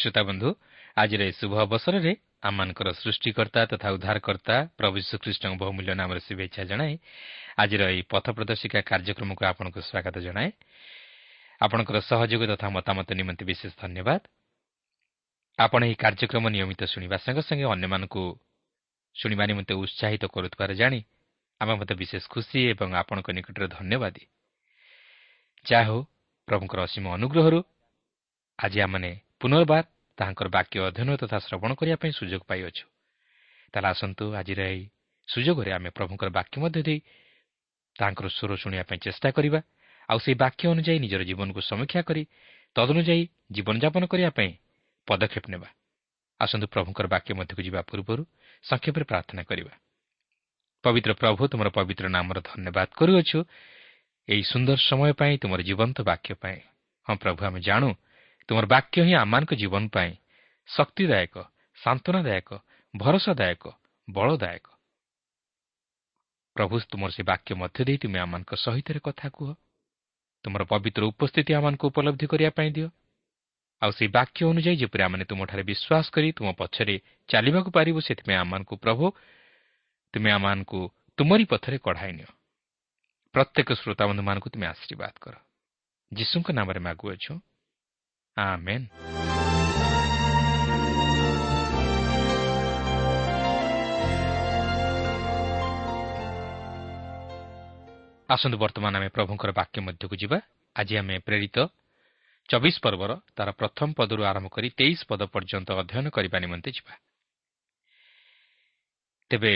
ପ୍ରିୟ ଶ୍ରୋତା ବନ୍ଧୁ ଆଜିର ଏହି ଶୁଭ ଅବସରରେ ଆମମାନଙ୍କର ସୃଷ୍ଟିକର୍ତ୍ତା ତଥା ଉଦ୍ଧାରକର୍ତ୍ତା ପ୍ରଭୁ ଶ୍ରୀକୃଷ୍ଣଙ୍କ ବହୁମୂଲ୍ୟ ନାମରେ ଶୁଭେଚ୍ଛା ଜଣାଏ ଆଜିର ଏହି ପଥ ପ୍ରଦର୍ଶିକା କାର୍ଯ୍ୟକ୍ରମକୁ ଆପଣଙ୍କୁ ସ୍ୱାଗତ ଜଣାଏ। ଆପଣଙ୍କର ସହଯୋଗ ତଥା ମତାମତ ନିମନ୍ତେ ବିଶେଷ ଧନ୍ୟବାଦ। ଆପଣ ଏହି କାର୍ଯ୍ୟକ୍ରମ ନିୟମିତ ଶୁଣିବା ସଙ୍ଗେ ସଙ୍ଗେ ଅନ୍ୟମାନଙ୍କୁ ଶୁଣିବା ନିମନ୍ତେ ଉତ୍ସାହିତ କରୁଥିବାର ଜାଣି ଆମେ ମଧ୍ୟ ବିଶେଷ ଖୁସି ଏବଂ ଆପଣଙ୍କ ନିକଟରେ ଧନ୍ୟବାଦ। ଯାହା ହେଉ ପ୍ରଭୁଙ୍କର ଅସୀମ ଅନୁଗ୍ରହରୁ ଆଜି ଆମମାନେ ପୁନର୍ବାର ତାହାଙ୍କର ବାକ୍ୟ ଅଧ୍ୟୟନ ତଥା ଶ୍ରବଣ କରିବା ପାଇଁ ସୁଯୋଗ ପାଇଅଛୁ ତାହେଲେ ଆସନ୍ତୁ ଆଜିର ଏହି ସୁଯୋଗରେ ଆମେ ପ୍ରଭୁଙ୍କର ବାକ୍ୟ ମଧ୍ୟ ଦେଇ ତାଙ୍କର ସ୍ୱର ଶୁଣିବା ପାଇଁ ଚେଷ୍ଟା କରିବା ଆଉ ସେହି ବାକ୍ୟ ଅନୁଯାୟୀ ନିଜର ଜୀବନକୁ ସମୀକ୍ଷା କରି ତଦନୁଯାୟୀ ଜୀବନଯାପନ କରିବା ପାଇଁ ପଦକ୍ଷେପ ନେବା ଆସନ୍ତୁ ପ୍ରଭୁଙ୍କର ବାକ୍ୟ ମଧ୍ୟକୁ ଯିବା ପୂର୍ବରୁ ସଂକ୍ଷେପରେ ପ୍ରାର୍ଥନା କରିବା ପବିତ୍ର ପ୍ରଭୁ ତୁମର ପବିତ୍ର ନାମର ଧନ୍ୟବାଦ କରୁଅଛୁ ଏହି ସୁନ୍ଦର ସମୟ ପାଇଁ ତୁମର ଜୀବନ୍ତ ବାକ୍ୟ ପାଇଁ ହଁ ପ୍ରଭୁ ଆମେ ଜାଣୁ ତୁମର ବାକ୍ୟ ହିଁ ଆମମାନଙ୍କ ଜୀବନ ପାଇଁ ଶକ୍ତିଦାୟକ ସାନ୍ତ୍ୱନାଦାୟକ ଭରସାଦାୟକ ବଳଦାୟକ। ପ୍ରଭୁ ତୁମର ସେ ବାକ୍ୟ ମଧ୍ୟ ଦେଇ ତୁମେ ଆମମାନଙ୍କ ସହିତ କଥା କୁହ। ତୁମର ପବିତ୍ର ଉପସ୍ଥିତି ଆମମାନଙ୍କୁ ଉପଲବ୍ଧି କରିବା ପାଇଁ ଦିଅ। ଆଉ ସେହି ବାକ୍ୟ ଅନୁଯାୟୀ ଯେପରି ଆମେ ତୁମଠାରେ ବିଶ୍ୱାସ କରି ତୁମ ପଛରେ ଚାଲିବାକୁ ପାରିବୁ ସେଥିପାଇଁ ଆମମାନଙ୍କୁ ପ୍ରଭୁ ତୁମେ ଆମମାନଙ୍କୁ ତୁମରି ପଥରେ କଢ଼ାଇ ନିଅ। ପ୍ରତ୍ୟେକ ଶ୍ରୋତାବନ୍ଧୁମାନଙ୍କୁ ତୁମେ ଆଶୀର୍ବାଦ କର। ଯୀଶୁଙ୍କ ନାମରେ ମାଗୁଅଛୁ ଆମେନ୍ ଆସନ୍ତୁ ବର୍ତ୍ତମାନ ଆମେ ପ୍ରଭୁଙ୍କର ବାକ୍ୟ ମଧ୍ୟକୁ ଯିବା। ଆଜି ଆମେ ପ୍ରେରିତ ଚବିଶ ପର୍ବର ତାର ପ୍ରଥମ ପଦରୁ ଆରମ୍ଭ କରି ତେଇଶ ପଦ ପର୍ଯ୍ୟନ୍ତ ଅଧ୍ୟୟନ କରିବା ନିମନ୍ତେ ଯିବା। ତେବେ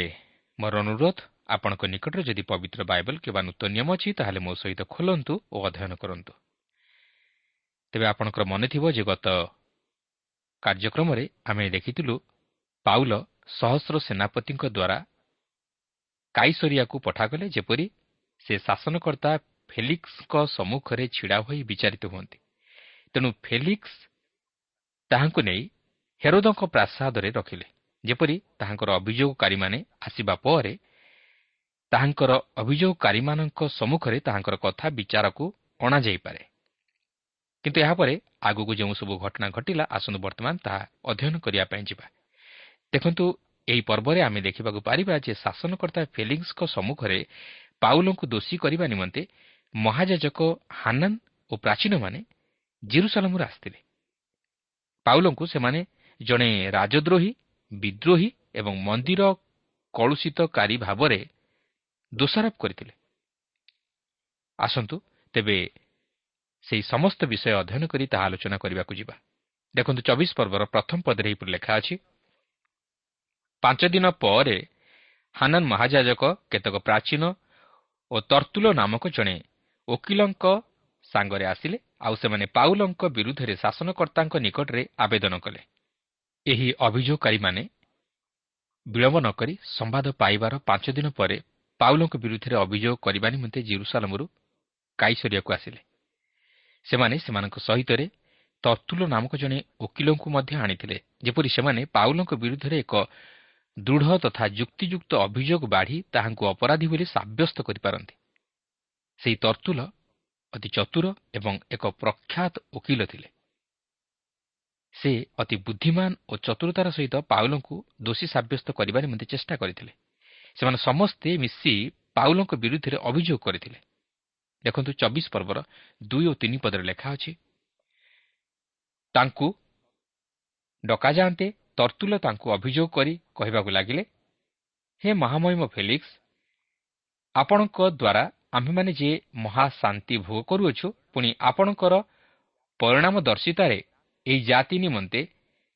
ମୋର ଅନୁରୋଧ ଆପଣଙ୍କ ନିକଟରେ ଯଦି ପବିତ୍ର ବାଇବଲ କିମ୍ବା ନୂତନ ନିୟମ ଅଛି ତାହେଲେ ମୋ ସହିତ ଖୋଲନ୍ତୁ ଓ ଅଧ୍ୟୟନ କରନ୍ତୁ। ତେବେ ଆପଣଙ୍କର ମନେ ଥିବ ଯେ ଗତ କାର୍ଯ୍ୟକ୍ରମରେ ଆମେ ଦେଖିଥିଲୁ ପାଉଲ ସହସ୍ର ସେନାପତିଙ୍କ ଦ୍ୱାରା କାଇସରିଆକୁ ପଠାଗଲେ ଯେପରି ସେ ଶାସନକର୍ତ୍ତା ଫେଲିକ୍ସଙ୍କ ସମ୍ମୁଖରେ ଛିଡ଼ା ହୋଇ ବିଚାରିତ ହୁଅନ୍ତି। ତେଣୁ ଫେଲିକ୍ସ ତାହାଙ୍କୁ ନେଇ ହେରୋଦଙ୍କ ପ୍ରାସାଦରେ ରଖିଲେ ଯେପରି ତାହାଙ୍କର ଅଭିଯୋଗକାରୀମାନେ ଆସିବା ପରେ ତାହାଙ୍କର ଅଭିଯୋଗକାରୀମାନଙ୍କ ସମ୍ମୁଖରେ ତାହାଙ୍କର କଥା ବିଚାରକୁ ଅଣାଯାଇପାରେ। କିନ୍ତୁ ଏହାପରେ ଆଗକୁ ଯେଉଁ ସବୁ ଘଟଣା ଘଟିଲା ଆସନ୍ତୁ ବର୍ତ୍ତମାନ ତାହା ଅଧ୍ୟୟନ କରିବା ପାଇଁ ଯିବା। ଦେଖନ୍ତୁ ଏହି ପର୍ବରେ ଆମେ ଦେଖିବାକୁ ପାରିବା ଯେ ଶାସନକର୍ତ୍ତା ଫିଲିଂସଙ୍କ ସମ୍ମୁଖରେ ପାଉଲଙ୍କୁ ଦୋଷୀ କରିବା ନିମନ୍ତେ ମହାଯାଜକ ହାନାନ୍ ଓ ପ୍ରାଚୀନମାନେ ଜିରୁସାଲାମରୁ ଆସିଥିଲେ। ପାଉଲଙ୍କୁ ସେମାନେ ଜଣେ ରାଜଦ୍ରୋହୀ ବିଦ୍ରୋହୀ ଏବଂ ମନ୍ଦିର କଳୁଷିତକାରୀ ଭାବରେ ଦୋଷାରୋପ କରିଥିଲେ। ଆସନ୍ତୁ ତେବେ ସେହି ସମସ୍ତ ବିଷୟ ଅଧ୍ୟୟନ କରି ତାହା ଆଲୋଚନା କରିବାକୁ ଯିବା। ଦେଖନ୍ତୁ ଚବିଶ ପର୍ବର ପ୍ରଥମ ପଦରେ ଏହିପରି ଲେଖା ଅଛି ପାଞ୍ଚ ଦିନ ପରେ ହାନନ୍ ମହାଯାଜକ କେତେକ ପ୍ରାଚୀନ ଓ ତର୍ତୁଲ ନାମକ ଜଣେ ଓକିଲଙ୍କ ସାଙ୍ଗରେ ଆସିଲେ ଆଉ ସେମାନେ ପାଉଲଙ୍କ ବିରୁଦ୍ଧରେ ଶାସନକର୍ତ୍ତାଙ୍କ ନିକଟରେ ଆବେଦନ କଲେ। ଏହି ଅଭିଯୋଗକାରୀମାନେ ବିଳମ୍ବ ନ କରି ସମ୍ବାଦ ପାଇବାର ପାଞ୍ଚ ଦିନ ପରେ ପାଉଲଙ୍କ ବିରୁଦ୍ଧରେ ଅଭିଯୋଗ କରିବା ନିମନ୍ତେ ଜିରୁସାଲମରୁ କାଇସରିଆକୁ ଆସିଲେ। ସେମାନେ ସେମାନଙ୍କ ସହିତରେ ତର୍ତୁଲ ନାମକ ଜଣେ ଓକିଲଙ୍କୁ ମଧ୍ୟ ଆଣିଥିଲେ। ଯେପରି ସେମାନେ ପାଉଲଙ୍କ ବିରୁଦ୍ଧରେ ଏକ ଦୃଢ଼ ତଥା ଯୁକ୍ତିଯୁକ୍ତ ଅଭିଯୋଗ ବାଢ଼ି ତାହାଙ୍କୁ ଅପରାଧୀ ବୋଲି ସାବ୍ୟସ୍ତ କରିପାରନ୍ତି। ସେହି ତର୍ତୁଲ ଅତି ଚତୁର ଏବଂ ଏକ ପ୍ରଖ୍ୟାତ ଓକିଲ ଥିଲେ। ସେ ଅତି ବୁଦ୍ଧିମାନ ଓ ଚତୁରତାର ସହିତ ପାଉଲଙ୍କୁ ଦୋଷୀ ସାବ୍ୟସ୍ତ କରିବା ନିମନ୍ତେ ଚେଷ୍ଟା କରିଥିଲେ। ସେମାନେ ସମସ୍ତେ ମିଶି ପାଉଲଙ୍କ ବିରୁଦ୍ଧରେ ଅଭିଯୋଗ କରିଥିଲେ। ଦେଖନ୍ତୁ ଚବିଶ ପର୍ବର ଦୁଇ ଓ ତିନି ପଦରେ ଲେଖା ଅଛି ତାଙ୍କୁ ଡକାଯାଆନ୍ତେ ତର୍ତୁଲ ତାଙ୍କୁ ଅଭିଯୋଗ କରି କହିବାକୁ ଲାଗିଲେ ହେ ମହାମହିମ ଫେଲିକ୍ସ ଆପଣଙ୍କ ଦ୍ୱାରା ଆମ୍ଭେମାନେ ଯେ ମହାଶାନ୍ତି ଭୋଗ କରୁଅଛୁ ପୁଣି ଆପଣଙ୍କର ପରିଣାମ ଦର୍ଶିତାରେ ଏହି ଜାତି ନିମନ୍ତେ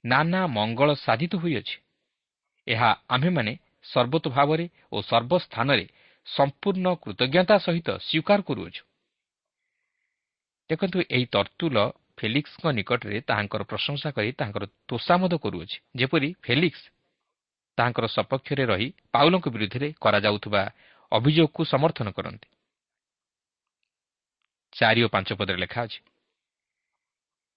ନାନା ମଙ୍ଗଳ ସାଧିତ ହୋଇଅଛି ଏହା ଆମ୍ଭେମାନେ ସର୍ବତ ଭାବରେ ଓ ସର୍ବସ୍ଥାନରେ ସମ୍ପୂର୍ଣ୍ଣ କୃତଜ୍ଞତା ସହିତ ସ୍ୱୀକାର କରୁଅଛୁ। ଦେଖନ୍ତୁ ଏହି ତର୍ତୁଲ ଫେଲିକ୍ସଙ୍କ ନିକଟରେ ତାହାଙ୍କର ପ୍ରଶଂସା କରି ତାଙ୍କର ତୋଷାମଦ କରୁଅଛି। ଯେପରି ଫେଲିକ୍ସ ତାହାଙ୍କର ସପକ୍ଷରେ ରହି ପାଉଲଙ୍କ ବିରୁଦ୍ଧରେ କରାଯାଉଥିବା ଅଭିଯୋଗକୁ ସମର୍ଥନ କରନ୍ତି। ଚାରି ଓ ପାଞ୍ଚ ପଦରେ ଲେଖା ଅଛି।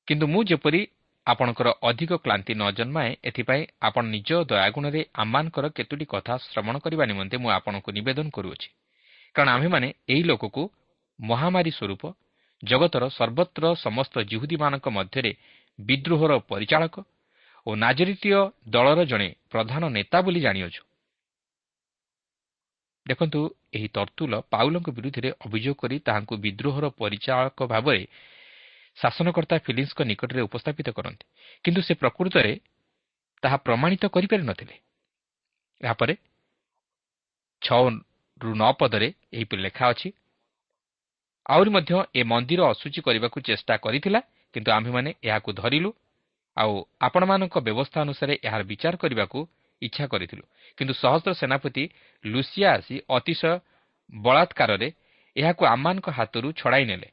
କିନ୍ତୁ ମୁଁ ଯେପରି ଆପଣଙ୍କର ଅଧିକ କ୍ଳାନ୍ତି ନ ଜନ୍ମାଏ ଏଥିପାଇଁ ଆପଣ ନିଜ ଦୟାଗୁଣରେ ଆମମାନଙ୍କର କେତୋଟି କଥା ଶ୍ରବଣ କରିବା ନିମନ୍ତେ ମୁଁ ଆପଣଙ୍କୁ ନିବେଦନ କରୁଅଛି। କାରଣ ଆମ୍ଭେମାନେ ଏହି ଲୋକକୁ ମହାମାରୀ ସ୍ୱରୂପ ଜଗତର ସର୍ବତ୍ର ସମସ୍ତ ଜିହୁଦୀମାନଙ୍କ ମଧ୍ୟରେ ବିଦ୍ରୋହର ପରିଚାଳକ ଓ ନାଜରିତୀୟ ଦଳର ଜଣେ ପ୍ରଧାନ ନେତା ବୋଲି ଜାଣିଅଛୁ। ଦେଖନ୍ତୁ ଏହି ତର୍ତୁଲ ପାଉଲଙ୍କ ବିରୁଦ୍ଧରେ ଅଭିଯୋଗ କରି ତାହାଙ୍କୁ ବିଦ୍ରୋହର ପରିଚାଳକ ଭାବରେ ଶାସନକର୍ତ୍ତା ଫିଲିନ୍ସଙ୍କ ନିକଟରେ ଉପସ୍ଥାପିତ କରନ୍ତି। କିନ୍ତୁ ସେ ପ୍ରକୃତରେ ତାହା ପ୍ରମାଣିତ କରିପାରିନଥିଲେ ଏହାପରେ ଛଅରୁ ନଅ ପଦରେ ଏହିପରି ଲେଖା ଅଛି ଆହୁରି ମଧ୍ୟ ଏ ମନ୍ଦିର ଅସୁଚି କରିବାକୁ ଚେଷ୍ଟା କରିଥିଲା କିନ୍ତୁ ଆମ୍ଭେମାନେ ଏହାକୁ ଧରିଲୁ ଆଉ ଆପଣମାନଙ୍କ ବ୍ୟବସ୍ଥା ଅନୁସାରେ ଏହାର ବିଚାର କରିବାକୁ ଇଚ୍ଛା କରିଥିଲୁ। କିନ୍ତୁ ସହସ୍ର ସେନାପତି ଲୁସିଆ ଆସି ଅତିଶୟ ବଳାତ୍କାରରେ ଏହାକୁ ଆମମାନଙ୍କ ହାତରୁ ଛଡ଼ାଇ ନେଲେ।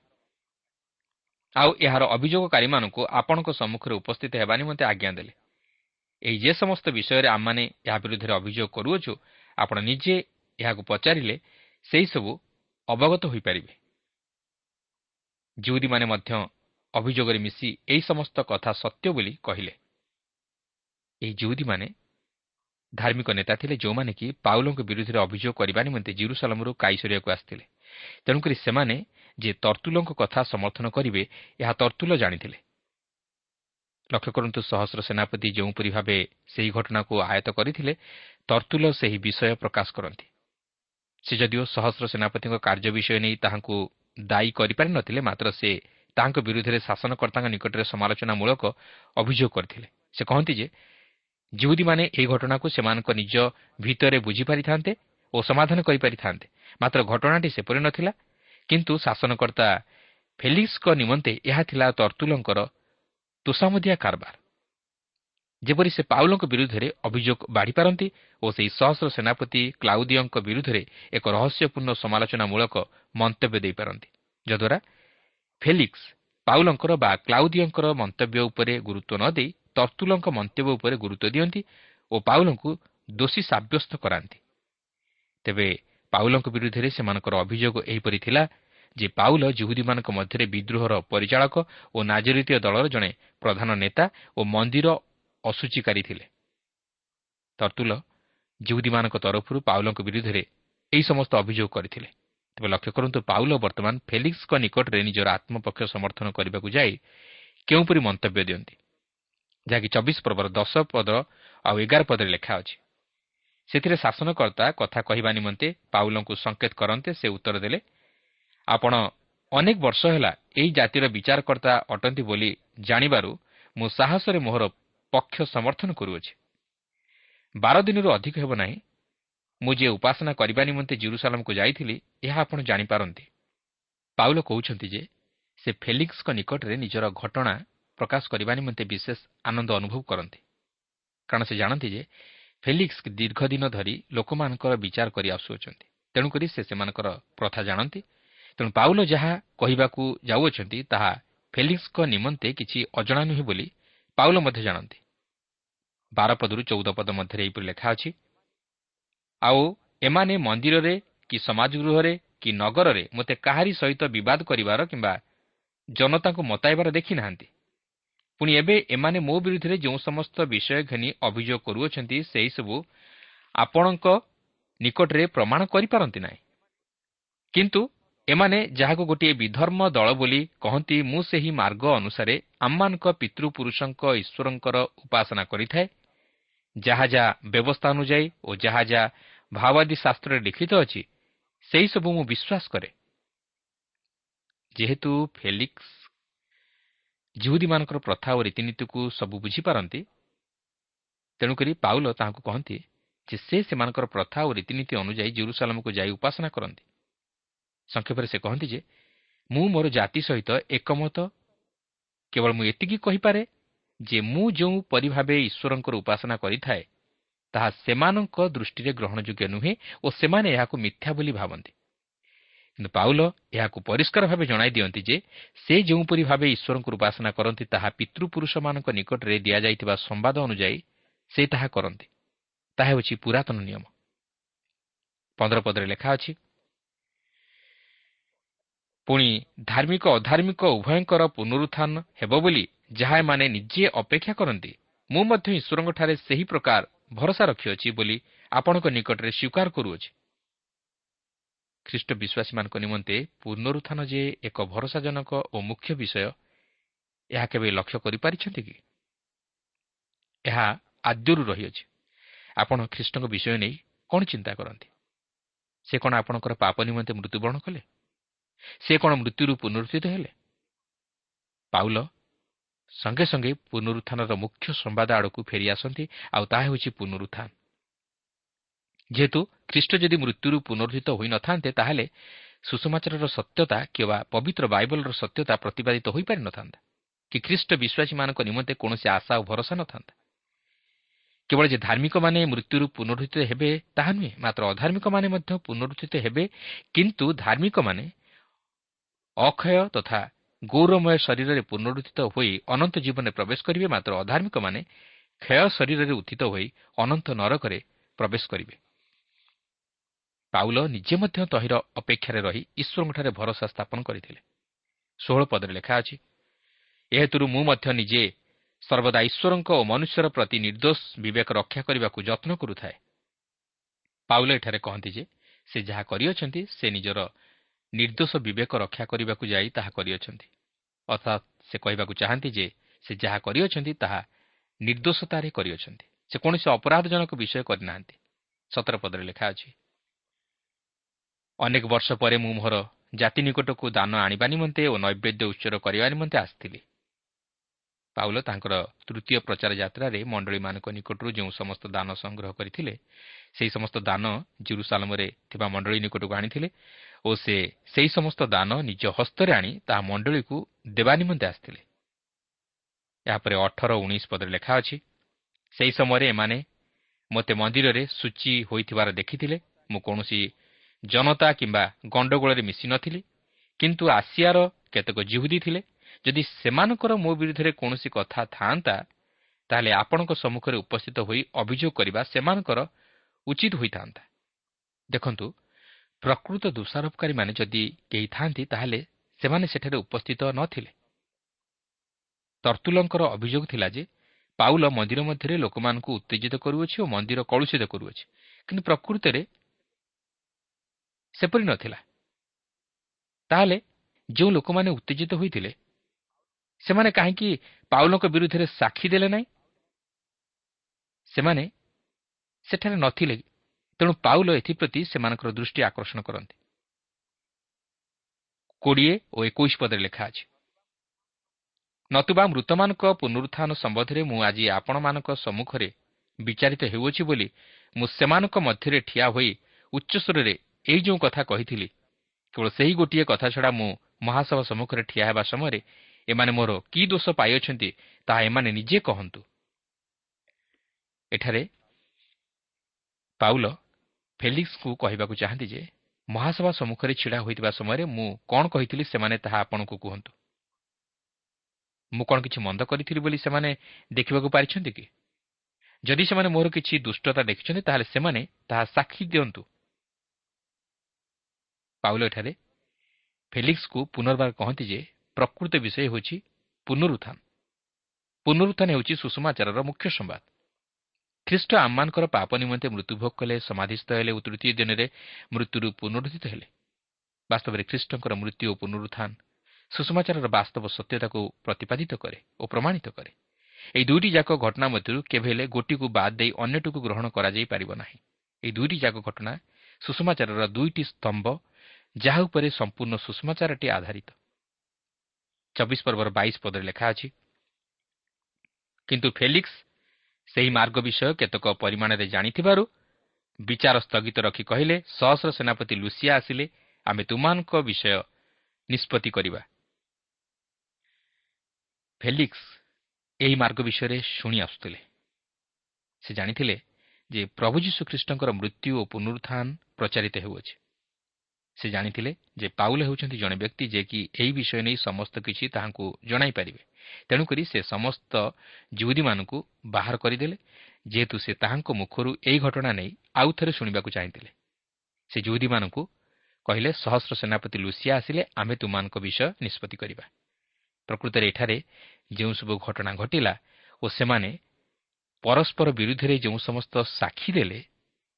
ଆଉ ଏହାର ଅଭିଯୋଗକାରୀମାନଙ୍କୁ ଆପଣଙ୍କ ସମ୍ମୁଖରେ ଉପସ୍ଥିତ ହେବା ନିମନ୍ତେ ଆଜ୍ଞା ଦେଲେ। ଏହି ଯେ ସମସ୍ତ ବିଷୟରେ ଆମମାନେ ଏହା ବିରୁଦ୍ଧରେ ଅଭିଯୋଗ କରୁଅଛୁ ଆପଣ ନିଜେ ଏହାକୁ ପଚାରିଲେ ସେହିସବୁ ଅବଗତ ହୋଇପାରିବେ। ଯେଉଁଦୀମାନେ ମଧ୍ୟ ଅଭିଯୋଗରେ ମିଶି ଏହି ସମସ୍ତ କଥା ସତ୍ୟ ବୋଲି କହିଲେ। ଏହି ଯେଉଁଦୀମାନେ ଧାର୍ମିକ ନେତା ଥିଲେ ଯେଉଁମାନେ କି ପାଉଲଙ୍କ ବିରୁଦ୍ଧରେ ଅଭିଯୋଗ କରିବା ନିମନ୍ତେ ଜିରୁସାଲମରୁ କାଇସରିଆକୁ ଆସିଥିଲେ। ତେଣୁକରି ସେମାନେ ଯେ ତର୍ତୁଲଙ୍କ କଥା ସମର୍ଥନ କରିବେ ଏହା ତର୍ତୁଲ ଜାଣିଥିଲେ। ଲକ୍ଷ୍ୟ କରନ୍ତୁ ସହସ୍ର ସେନାପତି ଯେଉଁପରି ଭାବେ ସେହି ଘଟଣାକୁ ଆୟତ କରିଥିଲେ ତର୍ତୁଲ ସେହି ବିଷୟ ପ୍ରକାଶ କରନ୍ତି। ସେ ଯଦିଓ ସହସ୍ର ସେନାପତିଙ୍କ କାର୍ଯ୍ୟ ବିଷୟ ନେଇ ତାହାଙ୍କୁ ଦାୟୀ କରିପାରିନଥିଲେ ମାତ୍ର ସେ ତାହାଙ୍କ ବିରୁଦ୍ଧରେ ଶାସନକର୍ତ୍ତାଙ୍କ ନିକଟରେ ସମାଲୋଚନାମୂଳକ ଅଭିଯୋଗ କରିଥିଲେ। ସେ କହନ୍ତି ଯେ ଯେଉଁଦୀମାନେ ଏହି ଘଟଣାକୁ ସେମାନଙ୍କ ନିଜ ଭିତରେ ବୁଝିପାରିଥାନ୍ତେ ଓ ସମାଧାନ କରିପାରିଥାନ୍ତେ ମାତ୍ର ଘଟଣାଟି ସେପରି ନଥିଲା କିନ୍ତୁ ଶାସନକର୍ତ୍ତା ଫେଲିକ୍ସଙ୍କ ନିମନ୍ତେ ଏହା ଥିଲା ତର୍ତୁଲଙ୍କର ତୋଷାମଦିଆ କାରବାର। ଯେପରି ସେ ପାଉଲଙ୍କ ବିରୁଦ୍ଧରେ ଅଭିଯୋଗ ବାଢ଼ିପାରନ୍ତି ଓ ସେହି ସହସ୍ର ସେନାପତି କ୍ଲାଉଦିଓଙ୍କ ବିରୁଦ୍ଧରେ ଏକ ରହସ୍ୟପୂର୍ଣ୍ଣ ସମାଲୋଚନାମୂଳକ ମନ୍ତବ୍ୟ ଦେଇପାରନ୍ତି ଯଦ୍ୱାରା ଫେଲିକ୍ସ ପାଉଲଙ୍କର ବା କ୍ଲାଉଦିଓଙ୍କର ମନ୍ତବ୍ୟ ଉପରେ ଗୁରୁତ୍ୱ ନ ଦେଇ ତର୍ତୁଲଙ୍କ ମନ୍ତବ୍ୟ ଉପରେ ଗୁରୁତ୍ୱ ଦିଅନ୍ତି ଓ ପାଉଲଙ୍କୁ ଦୋଷୀ ସାବ୍ୟସ୍ତ କରାନ୍ତି। ତେବେ ପାଉଲଙ୍କ ବିରୁଦ୍ଧରେ ସେମାନଙ୍କର ଅଭିଯୋଗ ଏହିପରି ଥିଲା ଯେ ପାଉଲ ଜୁହୁଦୀମାନଙ୍କ ମଧ୍ୟରେ ବିଦ୍ରୋହର ପରିଚାଳକ ଓ ନାଜରିତୀୟ ଦଳର ଜଣେ ପ୍ରଧାନ ନେତା ଓ ମନ୍ଦିର ଅସୂଚୀକାରୀ ଥିଲେ। ତର୍ତୁଲ ଜୁହୁଦୀମାନଙ୍କ ତରଫରୁ ପାଉଲଙ୍କ ବିରୁଦ୍ଧରେ ଏହି ସମସ୍ତ ଅଭିଯୋଗ କରିଥିଲେ। ତେବେ ଲକ୍ଷ୍ୟ କରନ୍ତୁ ପାଉଲ ବର୍ତ୍ତମାନ ଫେଲିକ୍ସଙ୍କ ନିକଟରେ ନିଜର ଆତ୍ମପକ୍ଷ ସମର୍ଥନ କରିବାକୁ ଯାଇ କେଉଁପରି ମନ୍ତବ୍ୟ ଦିଅନ୍ତି? ଯାହାକି ଚବିଶ ପର୍ବର ଦଶ ପଦ ଆଉ ଏଗାର ପଦରେ ଲେଖା ଅଛି। ସେଥିରେ ଶାସନକର୍ତ୍ତା କଥା କହିବା ନିମନ୍ତେ ପାଉଲଙ୍କୁ ସଂକେତ କରନ୍ତେ ସେ ଉତ୍ତର ଦେଲେ ଆପଣ ଅନେକ ବର୍ଷ ହେଲା ଏହି ଜାତିର ବିଚାରକର୍ତ୍ତା ଅଟନ୍ତି ବୋଲି ଜାଣିବାରୁ ମୁଁ ସାହସରେ ମୋହର ପକ୍ଷ ସମର୍ଥନ କରୁଅଛି। ବାର ଦିନରୁ ଅଧିକ ହେବ ନାହିଁ। ମୁଁ ଯିଏ ଉପାସନା କରିବା ନିମନ୍ତେ ଜିରୁସାଲାମକୁ ଯାଇଥିଲି ଏହା ଆପଣ ଜାଣିପାରନ୍ତି। ପାଉଲ କହୁଛନ୍ତି ଯେ ସେ ଫେଲିକ୍ସଙ୍କ ନିକଟରେ ନିଜର ଘଟଣା ପ୍ରକାଶ କରିବା ନିମନ୍ତେ ବିଶେଷ ଆନନ୍ଦ ଅନୁଭବ କରନ୍ତି। କାରଣ ସେ ଜାଣନ୍ତି ଯେ ଫେଲିକ୍ସ ଦୀର୍ଘ ଦିନ ଧରି ଲୋକମାନଙ୍କର ବିଚାର କରି ଆସୁଅଛନ୍ତି। ତେଣୁକରି ସେ ସେମାନଙ୍କର ପ୍ରଥା ଜାଣନ୍ତି। ତେଣୁ ପାଉଲ ଯାହା କହିବାକୁ ଯାଉଅଛନ୍ତି ତାହା ଫେଲିକ୍ସଙ୍କ ନିମନ୍ତେ କିଛି ଅଜଣା ନୁହେଁ ବୋଲି ପାଉଲ ମଧ୍ୟ ଜାଣନ୍ତି। ବାର ପଦରୁ ଚଉଦ ପଦ ମଧ୍ୟରେ ଏହିପରି ଲେଖା ଅଛି ଆଉ ଏମାନେ ମନ୍ଦିରରେ କି ସମାଜ ଗୃହରେ କି ନଗରରେ ମୋତେ କାହାରି ସହିତ ବିବାଦ କରିବାର କିମ୍ବା ଜନତାଙ୍କୁ ମତାଇବାର ଦେଖିନାହାନ୍ତି ପୁଣି ଏବେ ଏମାନେ ମୋ ବିରୁଦ୍ଧରେ ଯେଉଁ ସମସ୍ତ ବିଷୟ ଘେନି ଅଭିଯୋଗ କରୁଅଛନ୍ତି ସେହିସବୁ ଆପଣଙ୍କ ନିକଟରେ ପ୍ରମାଣ କରିପାରନ୍ତି ନାହିଁ। କିନ୍ତୁ ଏମାନେ ଯାହାକୁ ଗୋଟିଏ ବିଧର୍ମ ଦଳ ବୋଲି କହନ୍ତି ମୁଁ ସେହି ମାର୍ଗ ଅନୁସାରେ ଆମମାନଙ୍କ ପିତୃପୁରୁଷଙ୍କ ଈଶ୍ୱରଙ୍କର ଉପାସନା କରିଥାଏ ଯାହା ଯାହା ବ୍ୟବସ୍ଥା ଅନୁଯାୟୀ ଓ ଯାହା ଯାହା ଭାବାଦୀ ଶାସ୍ତ୍ରରେ ଲିଖିତ ଅଛି ସେହିସବୁ ମୁଁ ବିଶ୍ୱାସ କରେ। ଯେହେତୁ ଫେଲିକ୍ସ ଜିହୁଦୀମାନଙ୍କର ପ୍ରଥା ଓ ରୀତିନୀତିକୁ ସବୁ ବୁଝିପାରନ୍ତି। ତେଣୁକରି ପାଉଲ ତାହାଙ୍କୁ କହନ୍ତି ଯେ ସେ ସେମାନଙ୍କର ପ୍ରଥା ଓ ରୀତିନୀତି ଅନୁଯାୟୀ ଜେରୁସାଲାମକୁ ଯାଇ ଉପାସନା କରନ୍ତି। ସଂକ୍ଷେପରେ ସେ କହନ୍ତି ଯେ ମୁଁ ମୋର ଜାତି ସହିତ ଏକମତ। କେବଳ ମୁଁ ଏତିକି କହିପାରେ ଯେ ମୁଁ ଯେଉଁ ପରି ଭାବେ ଈଶ୍ୱରଙ୍କର ଉପାସନା କରିଥାଏ ତାହା ସେମାନଙ୍କ ଦୃଷ୍ଟିରେ ଗ୍ରହଣଯୋଗ୍ୟ ନୁହେଁ ଓ ସେମାନେ ଏହାକୁ ମିଥ୍ୟା ବୋଲି ଭାବନ୍ତି। କିନ୍ତୁ ପାଉଲ ଏହାକୁ ପରିଷ୍କାର ଭାବେ ଜଣାଇ ଦିଅନ୍ତି ଯେ ସେ ଯେଉଁପରି ଭାବେ ଈଶ୍ୱରଙ୍କୁ ଉପାସନା କରନ୍ତି ତାହା ପିତୃପୁରୁଷମାନଙ୍କ ନିକଟରେ ଦିଆଯାଇଥିବା ସମ୍ବାଦ ଅନୁଯାୟୀ ସେ ତାହା କରନ୍ତି। ତାହା ହେଉଛି ପୁରାତନ ନିୟମ। ପନ୍ଦର ପଦରେ ଲେଖା ଅଛି ପୁଣି ଧାର୍ମିକ ଅଧାର୍ମିକ ଉଭୟଙ୍କର ପୁନରୁତ୍ଥାନ ହେବ ବୋଲି ଯାହା ଏମାନେ ନିଜେ ଅପେକ୍ଷା କରନ୍ତି ମୁଁ ମଧ୍ୟ ଈଶ୍ୱରଙ୍କଠାରେ ସେହି ପ୍ରକାର ଭରସା ରଖିଅଛି ବୋଲି ଆପଣଙ୍କ ନିକଟରେ ସ୍ୱୀକାର କରୁଅଛି। ଖ୍ରୀଷ୍ଟ ବିଶ୍ୱାସୀମାନଙ୍କ ନିମନ୍ତେ ପୁନରୁତ୍ଥାନ ଯେ ଏକ ଭରସାଜନକ ଓ ମୁଖ୍ୟ ବିଷୟ ଏହା କେବେ ଲକ୍ଷ୍ୟ କରିପାରିଛନ୍ତି କି? ଏହା ଆଦ୍ୟରୁ ରହିଅଛି। ଆପଣ ଖ୍ରୀଷ୍ଟଙ୍କ ବିଷୟ ନେଇ କ'ଣ ଚିନ୍ତା କରନ୍ତି? ସେ କ'ଣ ଆପଣଙ୍କର ପାପ ନିମନ୍ତେ ମୃତ୍ୟୁବରଣ କଲେ? ସେ କ'ଣ ମୃତ୍ୟୁରୁ ପୁନରୁଦ୍ଧିତ ହେଲେ? ପାଉଲ ସଙ୍ଗେ ସଙ୍ଗେ ପୁନରୁତ୍ଥାନର ମୁଖ୍ୟ ସମ୍ବାଦ ଆଡ଼କୁ ଫେରିଆସନ୍ତି ଆଉ ତାହା ହେଉଛି ପୁନରୁତ୍ଥାନ ଯେହେତୁ ଖ୍ରୀଷ୍ଟ ଯଦି ମୃତ୍ୟୁରୁ ପୁନରୁଦ୍ଧିତ ହୋଇନଥାନ୍ତେ ତାହେଲେ ସୁଷମାଚାରର ସତ୍ୟତା କିମ୍ବା ପବିତ୍ର ବାଇବଲର ସତ୍ୟତା ପ୍ରତିପାଦିତ ହୋଇପାରିନଥାନ୍ତା କି ଖ୍ରୀଷ୍ଟ ବିଶ୍ୱାସୀମାନଙ୍କ ନିମନ୍ତେ କୌଣସି ଆଶା ଓ ଭରସା ନଥାନ୍ତା। କେବଳ ଯେ ଧାର୍ମିକମାନେ ମୃତ୍ୟୁରୁ ପୁନରୁଦ୍ଧିତ ହେବେ ତାହା ନୁହେଁ ମାତ୍ର ଅଧାର୍ମିକମାନେ ମଧ୍ୟ ପୁନରୁଦ୍ଧିତ ହେବେ କିନ୍ତୁ ଧାର୍ମିକମାନେ ଅକ୍ଷୟ ତଥା ଗୌରମୟ ଶରୀରରେ ପୁନରୁଦ୍ଧିତ ହୋଇ ଅନନ୍ତ ଜୀବନରେ ପ୍ରବେଶ କରିବେ ମାତ୍ର ଅଧାର୍ମିକମାନେ କ୍ଷୟ ଶରୀରରେ ଉତ୍ଥିତ ହୋଇ ଅନନ୍ତ ନରକରେ ପ୍ରବେଶ କରିବେ। ପାଉଲ ନିଜେ ମଧ୍ୟ ତହିଁର ଅପେକ୍ଷାରେ ରହି ଈଶ୍ୱରଙ୍କଠାରେ ଭରସା ସ୍ଥାପନ କରିଥିଲେ। ଷୋହଳ ପଦରେ ଲେଖା ଅଛି ଏହେତୁରୁ ମୁଁ ମଧ୍ୟ ନିଜେ ସର୍ବଦା ଈଶ୍ୱରଙ୍କ ଓ ମନୁଷ୍ୟର ପ୍ରତି ନିର୍ଦ୍ଦୋଷ ବିବେକ ରକ୍ଷା କରିବାକୁ ଯତ୍ନ କରୁଥାଏ। ପାଉଲ ଏଠାରେ କହନ୍ତି ଯେ ସେ ଯାହା କରିଅଛନ୍ତି ସେ ନିଜର ନିର୍ଦ୍ଦୋଷ ବିବେକ ରକ୍ଷା କରିବାକୁ ଯାଇ ତାହା କରିଅଛନ୍ତି। ଅର୍ଥାତ୍ ସେ କହିବାକୁ ଚାହାନ୍ତି ଯେ ସେ ଯାହା କରିଅଛନ୍ତି ତାହା ନିର୍ଦ୍ଦୋଷତାରେ କରିଅଛନ୍ତି। ସେ କୌଣସି ଅପରାଧଜନକ ବିଷୟ କରିନାହାନ୍ତି। ସତର ପଦରେ ଲେଖା ଅଛି ଅନେକ ବର୍ଷ ପରେ ମୁଁ ମୋର ଜାତି ନିକଟକୁ ଦାନ ଆଣିବା ନିମନ୍ତେ ଓ ନୈବେଦ୍ୟ ଉଚ୍ଚର କରିବା ନିମନ୍ତେ ଆସିଥିଲି। ପାଉଲ ତାଙ୍କର ତୃତୀୟ ପ୍ରଚାର ଯାତ୍ରାରେ ମଣ୍ଡଳୀମାନଙ୍କ ନିକଟରୁ ଯେଉଁ ସମସ୍ତ ଦାନ ସଂଗ୍ରହ କରିଥିଲେ ସେହି ସମସ୍ତ ଦାନ ଜିରୁସାଲମରେ ଥିବା ମଣ୍ଡଳୀ ନିକଟକୁ ଆଣିଥିଲେ ଓ ସେ ସେହି ସମସ୍ତ ଦାନ ନିଜ ହସ୍ତରେ ଆଣି ତାହା ମଣ୍ଡଳୀକୁ ଦେବା ନିମନ୍ତେ ଆସିଥିଲେ। ଏହାପରେ ଅଠର ଉଣେଇଶ ପଦରେ ଲେଖା ଅଛି ସେହି ସମୟରେ ଏମାନେ ମୋତେ ମନ୍ଦିରରେ ସୂଚୀ ହୋଇଥିବାର ଦେଖିଥିଲେ ମୁଁ କୌଣସି ଜନତା କିମ୍ବା ଗଣ୍ଡଗୋଳରେ ମିଶିନଥିଲି କିନ୍ତୁ ଆସିଆର କେତେକ ଜିହୁଦୀ ଥିଲେ ଯଦି ସେମାନଙ୍କର ମୋ ବିରୁଦ୍ଧରେ କୌଣସି କଥା ଥାଆନ୍ତା ତାହେଲେ ଆପଣଙ୍କ ସମ୍ମୁଖରେ ଉପସ୍ଥିତ ହୋଇ ଅଭିଯୋଗ କରିବା ସେମାନଙ୍କର ଉଚିତ ହୋଇଥାନ୍ତା। ଦେଖନ୍ତୁ ପ୍ରକୃତ ଦୋଷାରୋପକାରୀମାନେ ଯଦି କେହି ଥାଆନ୍ତି ତାହେଲେ ସେମାନେ ସେଠାରେ ଉପସ୍ଥିତ ନଥିଲେ। ତର୍ତୁଲଙ୍କର ଅଭିଯୋଗ ଥିଲା ଯେ ପାଉଲ ମନ୍ଦିର ମଧ୍ୟରେ ଲୋକମାନଙ୍କୁ ଉତ୍ତେଜିତ କରୁଅଛି ଓ ମନ୍ଦିର କଳୁଷିତ କରୁଅଛି କିନ୍ତୁ ପ୍ରକୃତରେ ସେପରି ନଥିଲା ତାହେଲେ ଯେଉଁ ଲୋକମାନେ ଉତ୍ତେଜିତ ହୋଇଥିଲେ ସେମାନେ କାହିଁକି ପାଉଲଙ୍କ ବିରୁଦ୍ଧରେ ସାକ୍ଷୀ ଦେଲେ ନାହିଁ? ସେମାନେ ସେଠାରେ ନଥିଲେ ତେଣୁ ପାଉଲ ଏଥିପ୍ରତି ସେମାନଙ୍କର ଦୃଷ୍ଟି ଆକର୍ଷଣ କରନ୍ତି। କୋଡ଼ିଏ ଓ ଏକୋଇଶ ପଦରେ ଲେଖା ଅଛି ନତୁବା ମୃତମାନଙ୍କ ପୁନରୁତ୍ଥାନ ସମ୍ବନ୍ଧରେ ମୁଁ ଆଜି ଆପଣମାନଙ୍କ ସମ୍ମୁଖରେ ବିଚାରିତ ହେଉଅଛି ବୋଲି ମୁଁ ସେମାନଙ୍କ ମଧ୍ୟରେ ଠିଆ ହୋଇ ଉଚ୍ଚସ୍ୱରରେ ଏହି ଯେଉଁ କଥା କହିଥିଲି କେବଳ ସେହି ଗୋଟିଏ କଥା ଛଡ଼ା ମୁଁ ମହାସଭା ସମ୍ମୁଖରେ ଠିଆ ହେବା ସମୟରେ ଏମାନେ ମୋର କି ଦୋଷ ପାଇଅଛନ୍ତି ତାହା ଏମାନେ ନିଜେ କହନ୍ତୁ। ଏଠାରେ ପାଉଲ ଫେଲିକ୍ସକୁ କହିବାକୁ ଚାହାନ୍ତି ଯେ ମହାସଭା ସମ୍ମୁଖରେ ଛିଡ଼ା ହୋଇଥିବା ସମୟରେ ମୁଁ କ'ଣ କହିଥିଲି ସେମାନେ ତାହା ଆପଣଙ୍କୁ କୁହନ୍ତୁ। ମୁଁ କ'ଣ କିଛି ମନ୍ଦ କରିଥିଲି ବୋଲି ସେମାନେ ଦେଖିବାକୁ ପାରିଛନ୍ତି କି? ଯଦି ସେମାନେ ମୋର କିଛି ଦୁଷ୍ଟତା ଦେଖିଛନ୍ତି ତାହେଲେ ସେମାନେ ତାହା ସାକ୍ଷୀ ଦିଅନ୍ତୁ। ପାଉଲ ଏଠାରେ ଫେଲିକ୍ସକୁ ପୁନର୍ବାର କହନ୍ତି ଯେ ପ୍ରକୃତ ବିଷୟ ହେଉଛି ପୁନରୁତ୍ଥାନ। ପୁନରୁତ୍ଥାନ ହେଉଛି ସୁଷମାଚାରର ମୁଖ୍ୟ ସମ୍ବାଦ। ଖ୍ରୀଷ୍ଟ ଆମମାନଙ୍କର ପାପ ନିମନ୍ତେ ମୃତ୍ୟୁଭୋଗ କଲେ ସମାଧିସ୍ଥ ହେଲେ ଓ ତୃତୀୟ ଦିନରେ ମୃତ୍ୟୁରୁ ପୁନରୁଦ୍ଧିତ ହେଲେ। ବାସ୍ତବରେ ଖ୍ରୀଷ୍ଟଙ୍କର ମୃତ୍ୟୁ ଓ ପୁନରୁତ୍ଥାନ ସୁଷମାଚାରର ବାସ୍ତବ ସତ୍ୟତାକୁ ପ୍ରତିପାଦିତ କରେ ଓ ପ୍ରମାଣିତ କରେ। ଏହି ଦୁଇଟି ଯାକ ଘଟଣା ମଧ୍ୟରୁ କେବେ ହେଲେ ଗୋଟିକୁ ବାଦ୍ ଦେଇ ଅନ୍ୟଟିକୁ ଗ୍ରହଣ କରାଯାଇପାରିବ ନାହିଁ। ଏହି ଦୁଇଟି ଯାକ ଘଟଣା ସୁଷମାଚାରର ଦୁଇଟି ସ୍ତମ୍ଭ ଯାହା ଉପରେ ସମ୍ପୂର୍ଣ୍ଣ ସୁଷମାଚାରଟି ଆଧାରିତ। ଚବିଶ ପର୍ବର ବାଇଶ ପଦରେ ଲେଖା ଅଛି କିନ୍ତୁ ଫେଲିକ୍ସ ସେହି ମାର୍ଗ ବିଷୟ କେତେକ ପରିମାଣରେ ଜାଣିଥିବାରୁ ବିଚାର ସ୍ଥଗିତ ରଖି କହିଲେ ସହସ୍ର ସେନାପତି ଲୁସିଆ ଆସିଲେ ଆମେ ତୁମାନଙ୍କ ବିଷୟ ନିଷ୍ପତ୍ତି କରିବା। ଫେଲିକ୍ସ ଏହି ମାର୍ଗ ବିଷୟରେ ଶୁଣି ଆସୁଥିଲେ। ସେ ଜାଣିଥିଲେ ଯେ ପ୍ରଭୁ ଯୀଶୁଖ୍ରୀଷ୍ଟଙ୍କର ମୃତ୍ୟୁ ଓ ପୁନରୁତ୍ଥାନ ପ୍ରଚାରିତ ହେଉଅଛି। ସେ ଜାଣିଥିଲେ ଯେ ପାଉଲ ହେଉଛନ୍ତି ଜଣେ ବ୍ୟକ୍ତି ଯେ କି ଏହି ବିଷୟ ନେଇ ସମସ୍ତ କିଛି ତାହାଙ୍କୁ ଜଣାଇପାରିବେ ତେଣୁକରି ସେ ସମସ୍ତ ଜୁହୁଦୀମାନଙ୍କୁ ବାହାର କରିଦେଲେ ଯେହେତୁ ସେ ତାହାଙ୍କ ମୁଖରୁ ଏହି ଘଟଣା ନେଇ ଆଉ ଥରେ ଶୁଣିବାକୁ ଚାହିଁଥିଲେ। ସେ ଜୁହୁଦୀମାନଙ୍କୁ କହିଲେ ସହସ୍ର ସେନାପତି ଲୁସିଆ ଆସିଲେ ଆମେ ତୁମାନଙ୍କ ବିଷୟ ନିଷ୍ପତ୍ତି କରିବା। ପ୍ରକୃତରେ ଏଠାରେ ଯେଉଁ ସବୁ ଘଟଣା ଘଟିଲା ଓ ସେମାନେ ପରସ୍ପର ବିରୁଦ୍ଧରେ ଯେଉଁ ସମସ୍ତ ସାକ୍ଷୀ ଦେଲେ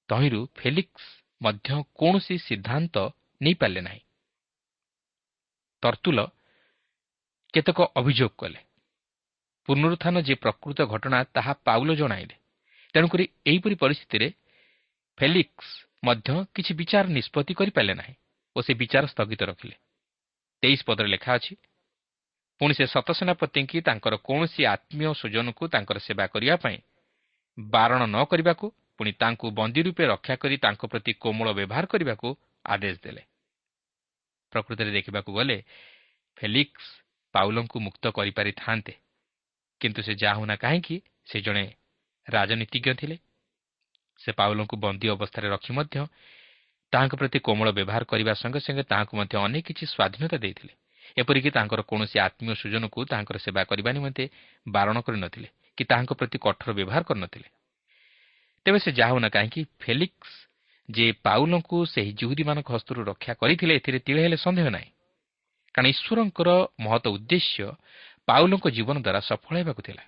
ତହିଁରୁ ଫେଲିକ୍ସ ମଧ୍ୟ କୌଣସି ସିଦ୍ଧାନ୍ତ ନେଇପାରିଲେ ନାହିଁ। ତର୍ତୁଲ କେତେକ ଅଭିଯୋଗ କଲେ। ପୁନରୁତ୍ଥାନ ଯେ ପ୍ରକୃତ ଘଟଣା ତାହା ପାଉଲ ଜଣାଇଲେ ତେଣୁକରି ଏହିପରି ପରିସ୍ଥିତିରେ ଫେଲିକ୍ସ ମଧ୍ୟ କିଛି ବିଚାର ନିଷ୍ପତ୍ତି କରିପାରିଲେ ନାହିଁ ଓ ସେ ବିଚାର ସ୍ଥଗିତ ରଖିଲେ। ତେଇଶ ପଦରେ ଲେଖା ଅଛି ପୁଣି ସେ ସତସେନାପତିଙ୍କି ତାଙ୍କର କୌଣସି ଆତ୍ମୀୟ ସ୍ୱଜନକୁ ତାଙ୍କର ସେବା କରିବା ପାଇଁ ବାରଣ ନ କରିବାକୁ ପୁଣି ତାଙ୍କୁ ବନ୍ଦୀ ରୂପେ ରକ୍ଷା କରି ତାଙ୍କ ପ୍ରତି କୋମଳ ବ୍ୟବହାର କରିବାକୁ ଆଦେଶ ଦେଲେ। ପ୍ରକୃତରେ ଦେଖିବାକୁ ଗଲେ ଫେଲିକ୍ସ ପାଉଲଙ୍କୁ ମୁକ୍ତ କରିପାରିଥାନ୍ତେ। କିନ୍ତୁ ସେ ଯାହା ହେଉନା କାହିଁକି ସେ ଜଣେ ରାଜନୀତିଜ୍ଞ ଥିଲେ। ସେ ପାଉଲଙ୍କୁ ବନ୍ଦୀ ଅବସ୍ଥାରେ ରଖି ମଧ୍ୟ ତାହାଙ୍କ ପ୍ରତି କୋମଳ ବ୍ୟବହାର କରିବା ସଙ୍ଗେ ସଙ୍ଗେ ତାହାଙ୍କୁ ମଧ୍ୟ ଅନେକ କିଛି ସ୍ୱାଧୀନତା ଦେଇଥିଲେ। ଏପରିକି ତାଙ୍କର କୌଣସି ଆତ୍ମୀୟ ସୁଜନକୁ ତାଙ୍କର ସେବା କରିବା ନିମନ୍ତେ ବାରଣ କରିନଥିଲେ କି ତାହାଙ୍କ ପ୍ରତି କଠୋର ବ୍ୟବହାର କରିନଥିଲେ। ତେବେ ସେ ଯାହା ହେଉନା କାହିଁକି ଫେଲିକ୍ସ ଯେ ପାଉଲଙ୍କୁ ସେହି ଜୁହୁଦୀମାନଙ୍କ ହସ୍ତରୁ ରକ୍ଷା କରିଥିଲେ ଏଥିରେ ତିଳେ ହେଲେ ସନ୍ଦେହ ନାହିଁ। କାରଣ ଈଶ୍ୱରଙ୍କର ମହତ ଉଦ୍ଦେଶ୍ୟ ପାଉଲଙ୍କ ଜୀବନ ଦ୍ୱାରା ସଫଳ ହେବାକୁ ଥିଲା।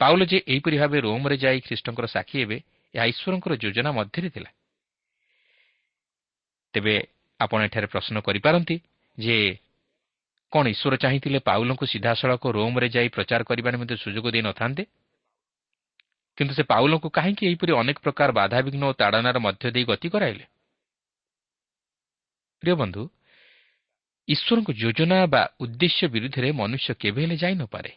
ପାଉଲ ଯେ ଏହିପରି ଭାବେ ରୋମ୍ରେ ଯାଇ ଖ୍ରୀଷ୍ଟଙ୍କର ସାକ୍ଷୀ ହେବେ ଏହା ଈଶ୍ୱରଙ୍କର ଯୋଜନା ମଧ୍ୟରେ ଥିଲା। ତେବେ ଆପଣ ଏଠାରେ ପ୍ରଶ୍ନ କରିପାରନ୍ତି ଯେ କ'ଣ ଈଶ୍ୱର ଚାହିଁଥିଲେ ପାଉଲଙ୍କୁ ସିଧାସଳଖ ରୋମ୍ରେ ଯାଇ ପ୍ରଚାର କରିବା ନିମନ୍ତେ ସୁଯୋଗ ଦେଇନଥାନ୍ତେ? କିନ୍ତୁ ସେ ପାଉଲଙ୍କୁ କାହିଁକି ଏହିପରି ଅନେକ ପ୍ରକାର ବାଧାବିଘ୍ନ ଓ ତାଡ଼ନାର ମଧ୍ୟ ଦେଇ ଗତି କରାଇଲେ? ପ୍ରିୟ ବନ୍ଧୁ ଈଶ୍ୱରଙ୍କ ଯୋଜନା ବା ଉଦ୍ଦେଶ୍ୟ ବିରୁଦ୍ଧରେ ମନୁଷ୍ୟ କେବେ ହେଲେ ଯାଇନପାରେ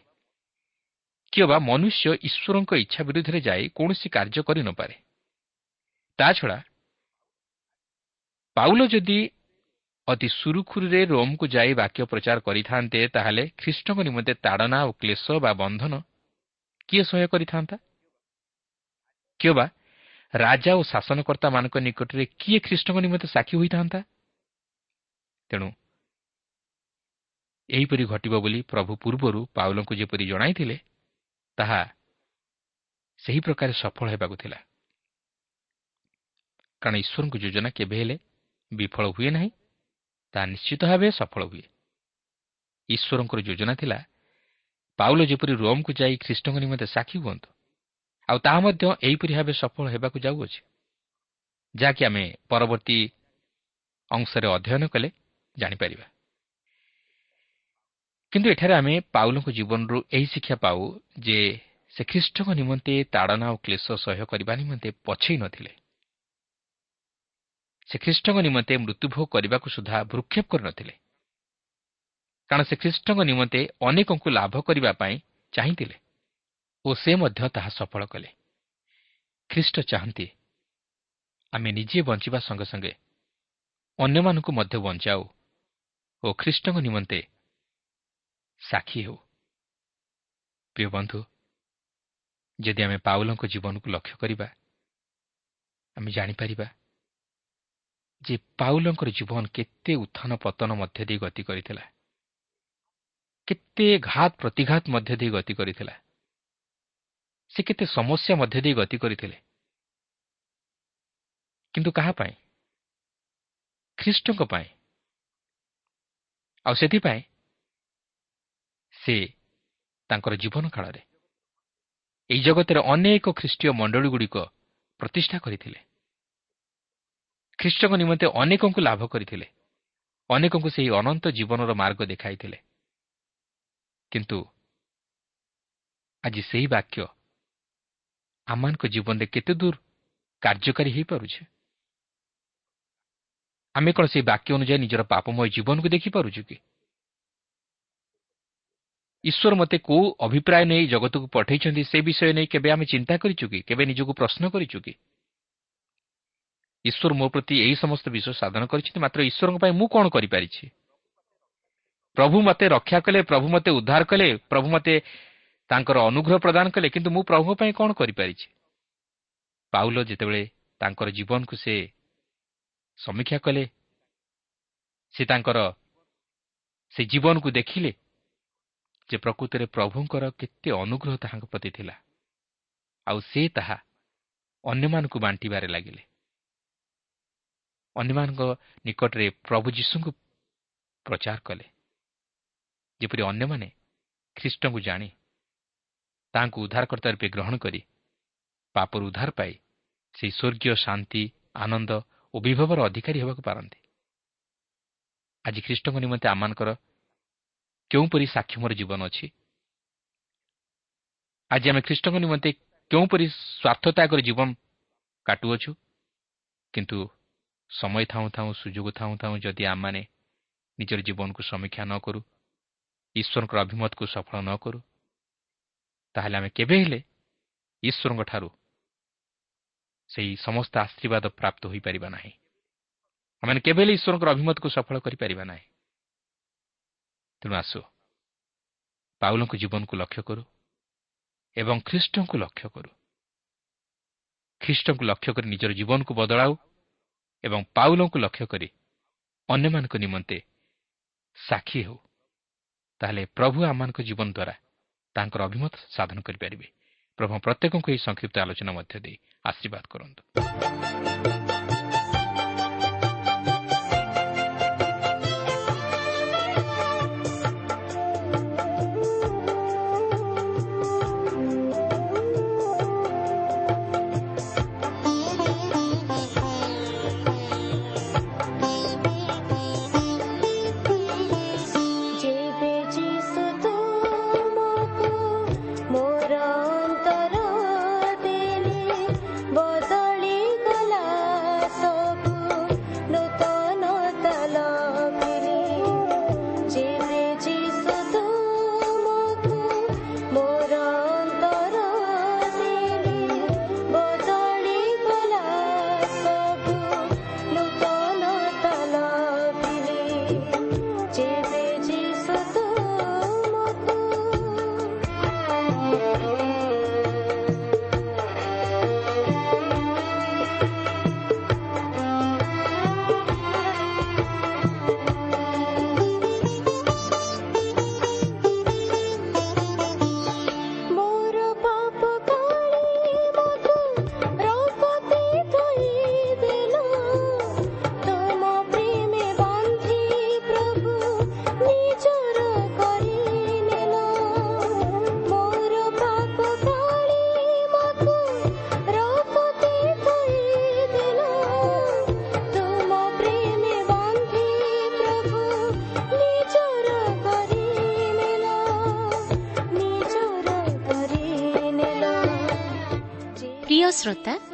କିମ୍ବା ମନୁଷ୍ୟ ଈଶ୍ୱରଙ୍କ ଇଚ୍ଛା ବିରୁଦ୍ଧରେ ଯାଇ କୌଣସି କାର୍ଯ୍ୟ କରିନପାରେ ତାଛଡ଼ା ପାଉଲ ଯଦି ଅତି ସୁରୁଖୁରୁରେ ରୋମ୍କୁ ଯାଇ ବାକ୍ୟ ପ୍ରଚାର କରିଥାନ୍ତେ ତାହେଲେ ଖ୍ରୀଷ୍ଟଙ୍କ ନିମନ୍ତେ ତାଡ଼ନା ଓ କ୍ଲେଶ ବା ବନ୍ଧନ କିଏ ସହ୍ୟ କରିଥାନ୍ତା? କିମ୍ବା ରାଜା ଓ ଶାସନକର୍ତ୍ତାମାନଙ୍କ ନିକଟରେ କିଏ ଖ୍ରୀଷ୍ଟଙ୍କ ନିମନ୍ତେ ସାକ୍ଷୀ ହୋଇଥାନ୍ତା? ତେଣୁ ଏହିପରି ଘଟିବ ବୋଲି ପ୍ରଭୁ ପୂର୍ବରୁ ପାଉଲଙ୍କୁ ଯେପରି ଜଣାଇଥିଲେ ତାହା ସେହି ପ୍ରକାର ସଫଳ ହେବାକୁ ଥିଲା। କାରଣ ଈଶ୍ୱରଙ୍କ ଯୋଜନା କେବେ ହେଲେ ବିଫଳ ହୁଏ ନାହିଁ ତାହା ନିଶ୍ଚିତ ଭାବେ ସଫଳ ହୁଏ। ଈଶ୍ୱରଙ୍କର ଯୋଜନା ଥିଲା ପାଉଲ ଯେପରି ରୋମ୍କୁ ଯାଇ ଖ୍ରୀଷ୍ଟଙ୍କ ନିମନ୍ତେ ସାକ୍ଷୀ ହୁଅନ୍ତୁ ଆଉ ତାହା ମଧ୍ୟ ଏହିପରି ଭାବେ ସଫଳ ହେବାକୁ ଯାଉଅଛି। ଯାହାକି ଆମେ ପରବର୍ତ୍ତୀ ଅଂଶରେ ଅଧ୍ୟୟନ କଲେ ଜାଣିପାରିବା। କିନ୍ତୁ ଏଠାରେ ଆମେ ପାଉଲଙ୍କ ଜୀବନରୁ ଏହି ଶିକ୍ଷା ପାଉ ଯେ ସେ ଖ୍ରୀଷ୍ଟଙ୍କ ନିମନ୍ତେ ତାଡ଼ନା ଓ କ୍ଲେଶ ସହ୍ୟ କରିବା ନିମନ୍ତେ ପଛେଇ ନଥିଲେ। ସେ ଖ୍ରୀଷ୍ଟଙ୍କ ନିମନ୍ତେ ମୃତ୍ୟୁଭୋଗ କରିବାକୁ ସୁଦ୍ଧା ଭୃକ୍ଷେପ କରିନଥିଲେ। କାରଣ ସେ ଖ୍ରୀଷ୍ଟଙ୍କ ନିମନ୍ତେ ଅନେକଙ୍କୁ ଲାଭ କରିବା ପାଇଁ ଚାହିଁଥିଲେ। ଓ ସେ ମଧ୍ୟ ତାହା ସଫଳ କଲେ। ଖ୍ରୀଷ୍ଟ ଚାହାନ୍ତି ଆମେ ନିଜେ ବଞ୍ଚିବା ସଙ୍ଗେ ସଙ୍ଗେ ଅନ୍ୟମାନଙ୍କୁ ମଧ୍ୟ ବଞ୍ଚାଉ ଓ ଖ୍ରୀଷ୍ଟଙ୍କ ନିମନ୍ତେ ସାକ୍ଷୀ ହେଉ। ପ୍ରିୟ ବନ୍ଧୁ ଯଦି ଆମେ ପାଉଲଙ୍କ ଜୀବନକୁ ଲକ୍ଷ୍ୟ କରିବା ଆମେ ଜାଣିପାରିବା ଯେ ପାଉଲଙ୍କର ଜୀବନ କେତେ ଉତ୍ଥାନ ପତନ ମଧ୍ୟ ଦେଇ ଗତି କରିଥିଲା କେତେ ଘାତ ପ୍ରତିଘାତ ମଧ୍ୟ ଦେଇ ଗତି କରିଥିଲା। ସେ କେତେ ସମସ୍ୟା ମଧ୍ୟ ଦେଇ ଗତି କରିଥିଲେ। କିନ୍ତୁ କାହା ପାଇଁ? ଖ୍ରୀଷ୍ଟଙ୍କ ପାଇଁ। ଆଉ ସେଥିପାଇଁ ସେ ତାଙ୍କର ଜୀବନ କାଳରେ ଏହି ଜଗତରେ ଅନେକ ଖ୍ରୀଷ୍ଟୀୟ ମଣ୍ଡଳୀଗୁଡ଼ିକ ପ୍ରତିଷ୍ଠା କରିଥିଲେ। ଖ୍ରୀଷ୍ଟଙ୍କ ନିମନ୍ତେ ଅନେକଙ୍କୁ ଲାଭ କରିଥିଲେ। ଅନେକଙ୍କୁ ସେହି ଅନନ୍ତ ଜୀବନର ମାର୍ଗ ଦେଖାଇଥିଲେ। କିନ୍ତୁ ଆଜି ସେହି ବାକ୍ୟ ଆମମାନଙ୍କ ଜୀବନରେ କେତେ ଦୂର କାର୍ଯ୍ୟକାରୀ ହୋଇପାରୁଛେ? ଆମେ କ'ଣ ସେହି ବାକ୍ୟ ଅନୁଯାୟୀ ନିଜର ପାପମୟ ଜୀବନକୁ ଦେଖିପାରୁଛୁ କି? ଈଶ୍ୱର ମୋତେ କେଉଁ ଅଭିପ୍ରାୟ ନେଇ ଜଗତକୁ ପଠାଇଛନ୍ତି ସେ ବିଷୟ ନେଇ କେବେ ଆମେ ଚିନ୍ତା କରିଛୁ କି? କେବେ ନିଜକୁ ପ୍ରଶ୍ନ କରିଛୁ କି? ଈଶ୍ୱର ମୋ ପ୍ରତି ଏହି ସମସ୍ତ ବିଷୟ ସାଧନ କରିଛନ୍ତି ମାତ୍ର ଈଶ୍ୱରଙ୍କ ପାଇଁ ମୁଁ କ'ଣ କରିପାରିଛି? ପ୍ରଭୁ ମୋତେ ରକ୍ଷା କଲେ ପ୍ରଭୁ ମୋତେ ଉଦ୍ଧାର କଲେ ପ୍ରଭୁ ମୋତେ ତାଙ୍କର ଅନୁଗ୍ରହ ପ୍ରଦାନ କଲେ କିନ୍ତୁ ମୁଁ ପ୍ରଭୁଙ୍କ ପାଇଁ କ'ଣ କରିପାରିଛି? ପାଉଲ ଯେତେବେଳେ ତାଙ୍କର ଜୀବନକୁ ସେ ସମୀକ୍ଷା କଲେ ସେ ତାଙ୍କର ସେ ଜୀବନକୁ ଦେଖିଲେ ଯେ ପ୍ରକୃତରେ ପ୍ରଭୁଙ୍କର କେତେ ଅନୁଗ୍ରହ ତାହାଙ୍କ ପ୍ରତି ଥିଲା। ଆଉ ସେ ତାହା ଅନ୍ୟମାନଙ୍କୁ ବାଣ୍ଟିବାରେ ଲାଗିଲେ। ଅନ୍ୟମାନଙ୍କ ନିକଟରେ ପ୍ରଭୁ ଯୀଶୁଙ୍କୁ ପ୍ରଚାର କଲେ। ଯେପରି ଅନ୍ୟମାନେ ଖ୍ରୀଷ୍ଟଙ୍କୁ ଜାଣି ତାହାଙ୍କୁ ଉଦ୍ଧାରକର୍ତ୍ତା ରୂପେ ଗ୍ରହଣ କରି ପାପରୁ ଉଦ୍ଧାର ପାଇ ସେହି ସ୍ୱର୍ଗୀୟ ଶାନ୍ତି ଆନନ୍ଦ ଓ ବିଭବର ଅଧିକାରୀ ହେବାକୁ ପାରନ୍ତି। ଆଜି ଖ୍ରୀଷ୍ଟଙ୍କ ନିମନ୍ତେ ଆମମାନଙ୍କର କେଉଁପରି ସାକ୍ଷମର ଜୀବନ ଅଛି? ଆଜି ଆମେ ଖ୍ରୀଷ୍ଟଙ୍କ ନିମନ୍ତେ କେଉଁପରି ସ୍ୱାର୍ଥତା କରି ଜୀବନ କାଟୁଅଛୁ? କିନ୍ତୁ ସମୟ ଥାଉଁ ଥାଉଁ ସୁଯୋଗ ଥାଉଁ ଥାଉଁ ଯଦି ଆମମାନେ ନିଜର ଜୀବନକୁ ସମୀକ୍ଷା ନ କରୁ ଈଶ୍ୱରଙ୍କର ଅଭିମତକୁ ସଫଳ ନ କରୁ ତାହେଲେ ଆମେ କେବେ ହେଲେ ଈଶ୍ୱରଙ୍କ ଠାରୁ ସେହି ସମସ୍ତ ଆଶୀର୍ବାଦ ପ୍ରାପ୍ତ ହୋଇପାରିବା ନାହିଁ। ଆମେ କେବେ ହେଲେ ଈଶ୍ୱରଙ୍କର ଅଭିମତକୁ ସଫଳ କରିପାରିବା ନାହିଁ। ତେଣୁ ଆସୁ ପାଉଲଙ୍କ ଜୀବନକୁ ଲକ୍ଷ୍ୟ କରୁ ଏବଂ ଖ୍ରୀଷ୍ଟଙ୍କୁ ଲକ୍ଷ୍ୟ କରୁ। ଖ୍ରୀଷ୍ଟଙ୍କୁ ଲକ୍ଷ୍ୟ କରି ନିଜର ଜୀବନକୁ ବଦଳାଉ ଏବଂ ପାଉଲଙ୍କୁ ଲକ୍ଷ୍ୟ କରି ଅନ୍ୟମାନଙ୍କ ନିମନ୍ତେ ସାକ୍ଷୀ ହେଉ। ତାହେଲେ ପ୍ରଭୁ ଆମମାନଙ୍କ ଜୀବନ ଦ୍ୱାରା ତାଙ୍କର ଅଭିମତ ସାଧନ କରିପାରିବେ। ପ୍ରଭୁ ପ୍ରତ୍ୟେକଙ୍କୁ ଏହି ସଂକ୍ଷିପ୍ତ ଆଲୋଚନା ମଧ୍ୟ ଦେଇ ଆଶୀର୍ବାଦ କରନ୍ତୁ।